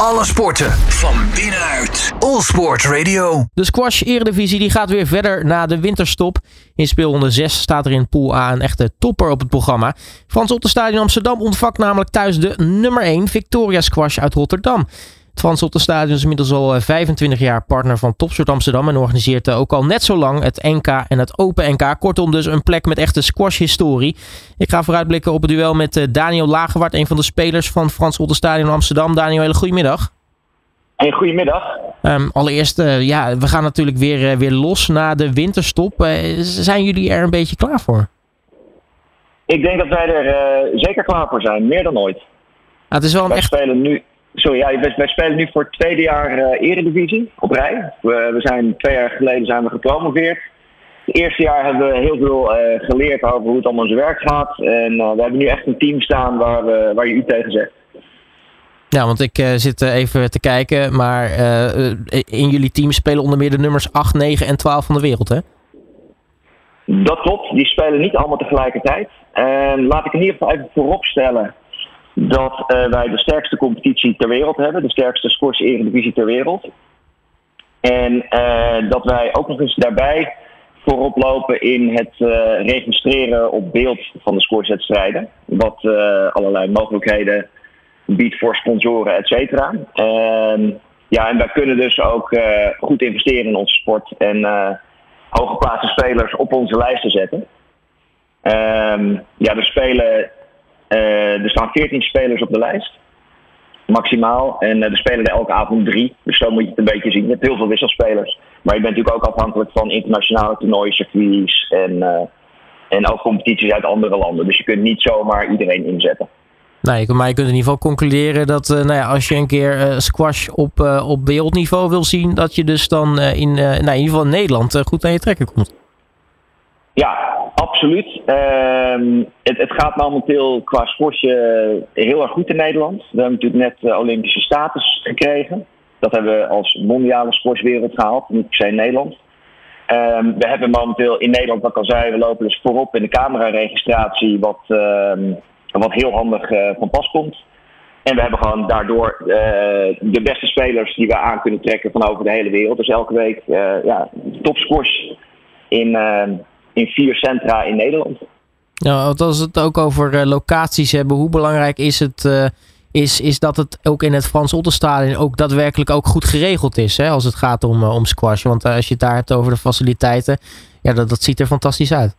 Alle sporten van binnenuit. All Sport Radio. De squash eredivisie die gaat weer verder na de winterstop. In speelronde 6 staat er in Pool A een echte topper op het programma. Frans Ottenstadion Amsterdam ontvangt namelijk thuis de nummer 1 Victoria Squash uit Rotterdam. Het Frans Stadion is inmiddels al 25 jaar partner van Topsport Amsterdam en organiseert ook al net zo lang het NK en het Open NK. Kortom dus een plek met echte squash-historie. Ik ga vooruitblikken op het duel met Daniel Lagerwaard, een van de spelers van Frans Stadion Amsterdam. Daniel, hele goedemiddag. Een goedemiddag. Um, allereerst, uh, ja, we gaan natuurlijk weer, uh, weer los na de winterstop. Uh, zijn jullie er een beetje klaar voor? Ik denk dat wij er zeker klaar voor zijn, meer dan ooit. Ah, het is wel een wij echt... spelen nu, sorry, ja, wij, wij, spelen nu voor het tweede jaar Eredivisie op rij. We, we, zijn twee jaar geleden zijn we gepromoveerd. Het eerste jaar hebben we heel veel geleerd over hoe het allemaal in zijn werk gaat. En we hebben nu echt een team staan waar, we, waar je u tegen zegt. Ja, want ik zit even te kijken, maar in jullie team spelen onder meer de nummers 8, 9 en 12 van de wereld, hè? Dat klopt, die spelen niet allemaal tegelijkertijd. En laat ik in ieder geval even vooropstellen dat uh, wij de sterkste competitie ter wereld hebben, de sterkste squash eredivisie ter wereld. En dat wij ook nog eens daarbij voorop lopen in het registreren op beeld van de squashwedstrijden. Wat allerlei mogelijkheden biedt voor sponsoren, et cetera. En, ja, en wij kunnen dus ook goed investeren in onze sport en hooggeplaatste spelers op onze lijsten zetten. Um, ja, er, spelen, uh, er staan 14 spelers op de lijst, maximaal. En er spelen er elke avond drie, dus zo moet je het een beetje zien. Je hebt heel veel wisselspelers, maar je bent natuurlijk ook afhankelijk van internationale toernooien, circuits en, en ook competities uit andere landen. Dus je kunt niet zomaar iedereen inzetten. Nee, maar je kunt in ieder geval concluderen dat uh, nou ja, als je een keer uh, squash op, uh, op wereldniveau wil zien, dat je dus dan in, nou, in ieder geval in Nederland goed aan je trekken komt. Ja, absoluut. Ehm, het, het, gaat momenteel qua squashje heel erg goed in Nederland. We hebben natuurlijk net Olympische status gekregen. Dat hebben we als mondiale squashwereld gehaald, niet per se Nederland. Um, we hebben momenteel in Nederland, wat ik al zei, we lopen dus voorop in de cameraregistratie, wat um, wat heel handig uh, van pas komt. En we hebben gewoon daardoor uh, de beste spelers die we aan kunnen trekken van over de hele wereld. Dus elke week uh, ja, in, in vier centra in Nederland. Ja, als we het ook over locaties hebben, hoe belangrijk is het is, is dat het ook in het Frans Otterstadion ook daadwerkelijk ook goed geregeld is. Hè, als het gaat om, om squash. Want als je het daar hebt over de faciliteiten, ja, dat, dat ziet er fantastisch uit.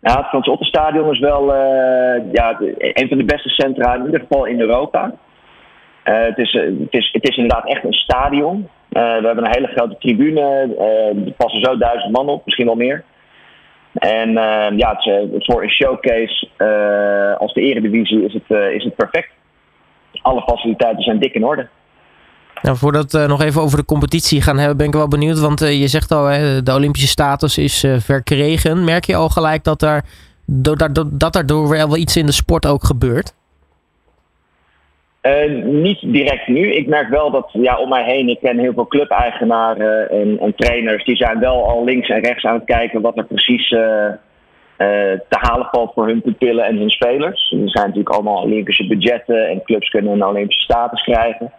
Ja, het Frans Otterstadion is wel ja, een van de beste centra, in ieder geval in Europa. Het, is, het, is, het is inderdaad echt een stadion. We hebben een hele grote tribune. er passen zo duizend man op, misschien wel meer. En ja, het is, voor een showcase als de Eredivisie is het, is het perfect. Alle faciliteiten zijn dik in orde. Nou, voordat we nog even over de competitie gaan hebben, ben ik wel benieuwd. Want je zegt al, de Olympische status is verkregen. Merk je al gelijk dat, daar, dat daardoor wel iets in de sport ook gebeurt? Uh, niet direct nu. Ik merk wel dat ja, om mij heen, ik ken heel veel clubeigenaren en, en trainers, die zijn wel al links en rechts aan het kijken wat er precies te halen valt voor hun pupillen en hun spelers. Er zijn natuurlijk allemaal Olympische budgetten en clubs kunnen een Olympische status krijgen.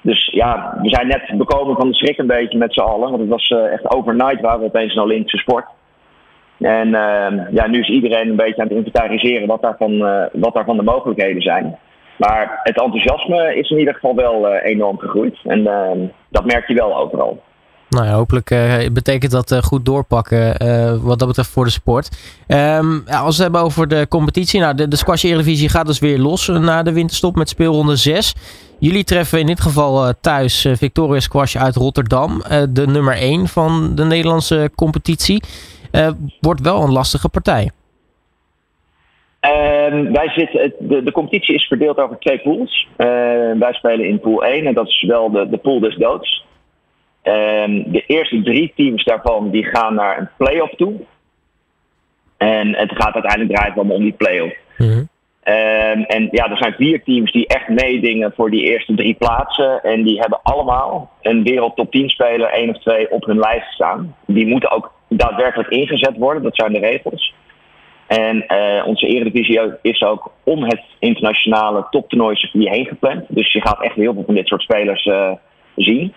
Dus ja, we zijn net bekomen van de schrik een beetje met z'n allen. Want het was echt overnight waren we opeens een Olympische sport. En uh, ja, nu is iedereen een beetje aan het inventariseren wat daarvan, wat daarvan de mogelijkheden zijn. Maar het enthousiasme is in ieder geval wel enorm gegroeid. En ehm, dat merk je wel overal. Nou hopelijk uh, betekent dat uh, goed doorpakken wat dat betreft voor de sport. Ja, als we het hebben over de competitie. Nou, de, de Squash Eredivisie gaat dus weer los na de winterstop met speelronde 6. Jullie treffen in dit geval thuis Victoria Squash uit Rotterdam. de nummer 1 van de Nederlandse competitie. wordt wel een lastige partij. Uh, wij zitten, de, de competitie is verdeeld over twee pools. Uh, wij spelen in pool 1 en dat is wel de, de pool des doods. Um, de eerste drie teams daarvan die gaan naar een play-off toe. En het gaat uiteindelijk draaien om die play-off. Mm -hmm. um, en ja, er zijn vier teams die echt meedingen voor die eerste drie plaatsen. En die hebben allemaal een wereldtop 10 speler, één of twee, op hun lijst staan. Die moeten ook daadwerkelijk ingezet worden, dat zijn de regels. En onze eredivisie is ook om het internationale toptoernooi heen gepland. Dus je gaat echt heel veel van dit soort spelers zien.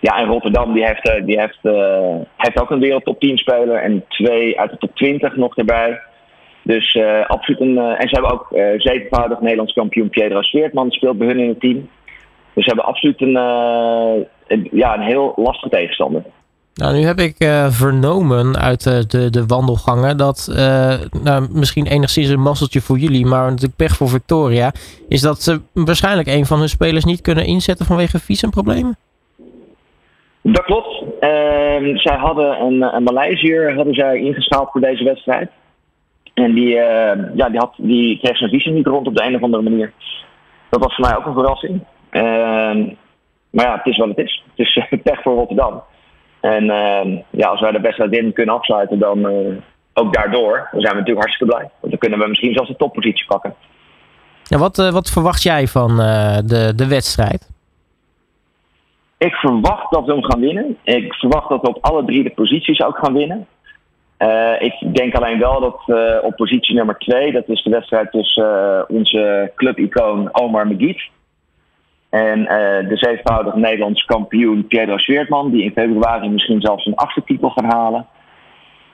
Ja, en Rotterdam die heeft, die heeft, heeft ook een wereldtop 10 speler en twee uit de top 20 nog erbij. Dus uh, absoluut een. Uh, en ze hebben ook uh, zevenvoudig Nederlands kampioen Pedro Sweertman speelt bij hun in het team. Dus ze hebben absoluut een, een ja, een heel lastige tegenstander. Nou, nu heb ik vernomen uit de, de wandelgangen dat nou, misschien enigszins een masseltje voor jullie, maar natuurlijk pech voor Victoria, is dat ze waarschijnlijk een van hun spelers niet kunnen inzetten vanwege visumproblemen. Dat klopt. Ehm, zij hadden een, een Maleisiër hadden zij ingeschaald voor deze wedstrijd. En die, ja, die, had, die kreeg zijn visie niet rond op de een of andere manier. Dat was voor mij ook een verrassing. Uh, maar ja, het is wat het is. Het is pech voor Rotterdam. En uh, ja, als wij de wedstrijd in kunnen afsluiten, dan eh, ook daardoor, dan zijn we natuurlijk hartstikke blij. Want dan kunnen we misschien zelfs de toppositie pakken. Ja, wat, wat verwacht jij van de, de wedstrijd? Ik verwacht dat we hem gaan winnen. Ik verwacht dat we op alle drie de posities ook gaan winnen. Uh, ik denk alleen wel dat uh, op positie nummer 2, dat is de wedstrijd tussen uh, onze clubicoon Omar Megiet en de zevenvoudig Nederlands kampioen Pedro Sweertman, die in februari misschien zelfs een achtste titel gaan halen.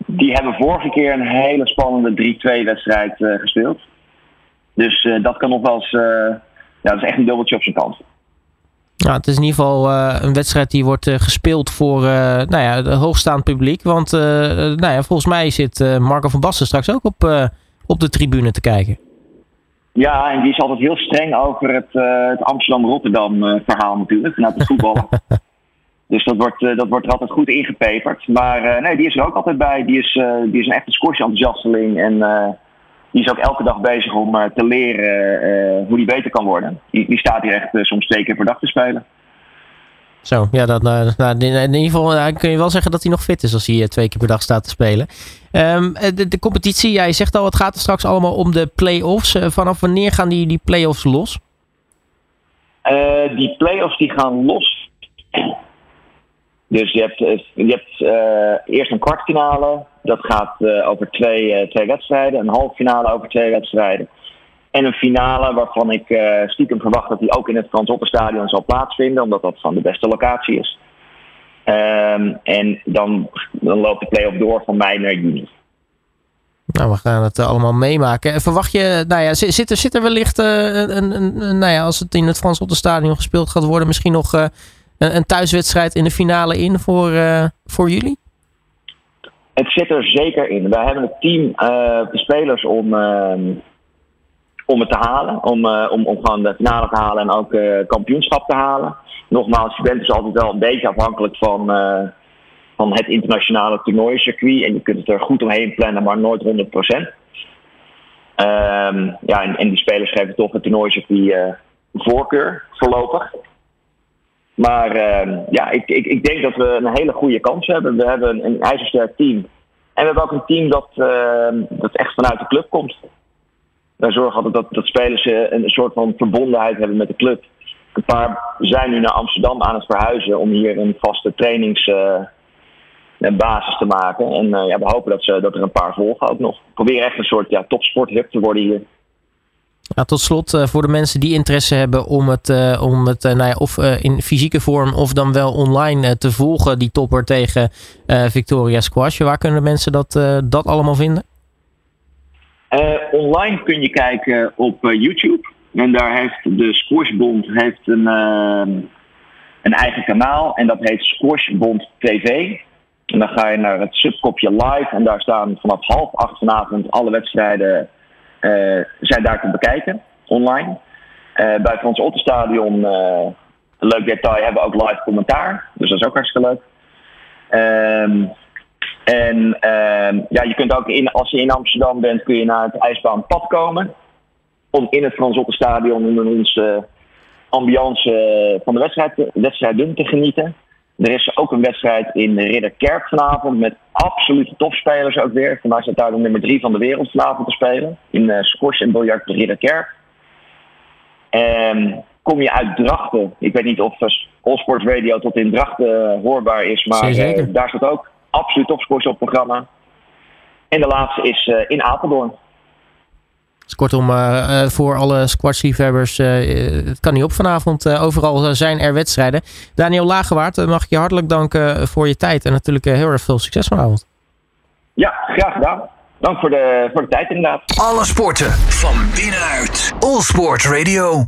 Die hebben vorige keer een hele spannende 3-2 wedstrijd gespeeld. Dus dat kan nog wel eens, ja, dat is echt een dubbeltje op zijn kant. Het is in ieder geval een wedstrijd die wordt gespeeld voor nou ja, het hoogstaand publiek. Want nou ja, volgens mij zit Marco van Basten straks ook op, op de tribune te kijken. Ja, en die is altijd heel streng over het, het Amsterdam-Rotterdam verhaal natuurlijk, vanuit het voetballen. dus dat wordt, dat wordt er altijd goed ingepeperd. Maar nee, die is er ook altijd bij. Die is, die is een echte squash-enthousiasteling en die is ook elke dag bezig om te leren hoe die beter kan worden. Die, die staat hier echt soms twee keer per dag te spelen. Zo, ja, dat, nou, in ieder geval kun je wel zeggen dat hij nog fit is als hij twee keer per dag staat te spelen. Um, de, de, competitie, jij zegt al, het gaat er straks allemaal om de play-offs. vanaf wanneer gaan die, die play-offs los? die play-offs die gaan los dus je hebt, eh, je hebt uh, eerst een kwartfinale. Dat gaat uh, over twee, uh, twee wedstrijden. Een halve finale over twee wedstrijden. En een finale waarvan ik stiekem verwacht dat die ook in het Frans Stadion zal plaatsvinden. Omdat dat van de beste locatie is. Um, en dan, dan loopt de play-off door van mei naar juni. Nou, we gaan het allemaal meemaken. Verwacht je, nou ja, zit er, zit er wellicht, een, een, een, nou ja, als het in het Frans Stadion gespeeld gaat worden, misschien nog een, een thuiswedstrijd in de finale in voor, voor jullie? Het zit er zeker in. Wij hebben het team, de spelers om, uh, om het te halen. Om, om, om gewoon de finale te halen en ook kampioenschap te halen. Nogmaals, je dus altijd wel een beetje afhankelijk van, van het internationale toernooicircuit. En je kunt het er goed omheen plannen, maar nooit 100%. Um, ehm, ja, en, en, die spelers geven toch het toernooicircuit voorkeur, voorlopig. Maar uh, ja, ik, ik, ik denk dat we een hele goede kans hebben. We hebben een, een ijzersterk team. En we hebben ook een team dat, uh, dat echt vanuit de club komt. Wij zorgen altijd dat, dat spelers eh, een soort van verbondenheid hebben met de club. Een paar zijn nu naar Amsterdam aan het verhuizen om hier een vaste trainingsbasis uh, te maken. En uh, ja, we hopen dat, ze, dat er een paar volgen ook nog. Probeer echt een soort ja, topsporthub te worden hier. Tot slot, voor de mensen die interesse hebben om het, om het nou ja, of in fysieke vorm of dan wel online te volgen, die topper tegen Victoria Squash. Waar kunnen mensen dat, dat allemaal vinden? Online kun je kijken op YouTube. En daar heeft de Squashbond heeft een, een eigen kanaal en dat heet Squashbond TV. En dan ga je naar het subkopje live en daar staan vanaf half acht vanavond alle wedstrijden eh, zijn daar te bekijken online. Eh, bij Frans Ottenstadion, eh, een leuk detail, hebben we ook live commentaar. Dus dat is ook hartstikke leuk. Um, en um, ja, je kunt ook in, als je in Amsterdam bent, kun je naar het ijsbaanpad komen. Om in het Frans Ottenstadion in onze ambiance van de wedstrijd, wedstrijden te genieten. Er is ook een wedstrijd in Ridderkerk vanavond met absolute topspelers ook weer. Vandaag staat daar de nummer drie van de wereld vanavond te spelen. In uh, squash en biljart Ridderkerk. En kom je uit Drachten. Ik weet niet of uh, Allsports Radio tot in Drachten uh, hoorbaar is. Maar uh, daar staat ook absoluut topscores op het programma. En de laatste is in Apeldoorn. Dus kortom, voor alle squashliefhebbers, het kan niet op vanavond. overal zijn er wedstrijden. Daniel Lagewaard, mag ik je hartelijk danken voor je tijd. En natuurlijk heel erg veel succes vanavond. Ja, graag gedaan. Dank voor de, voor de tijd inderdaad. Alle sporten van binnenuit. All Sport Radio.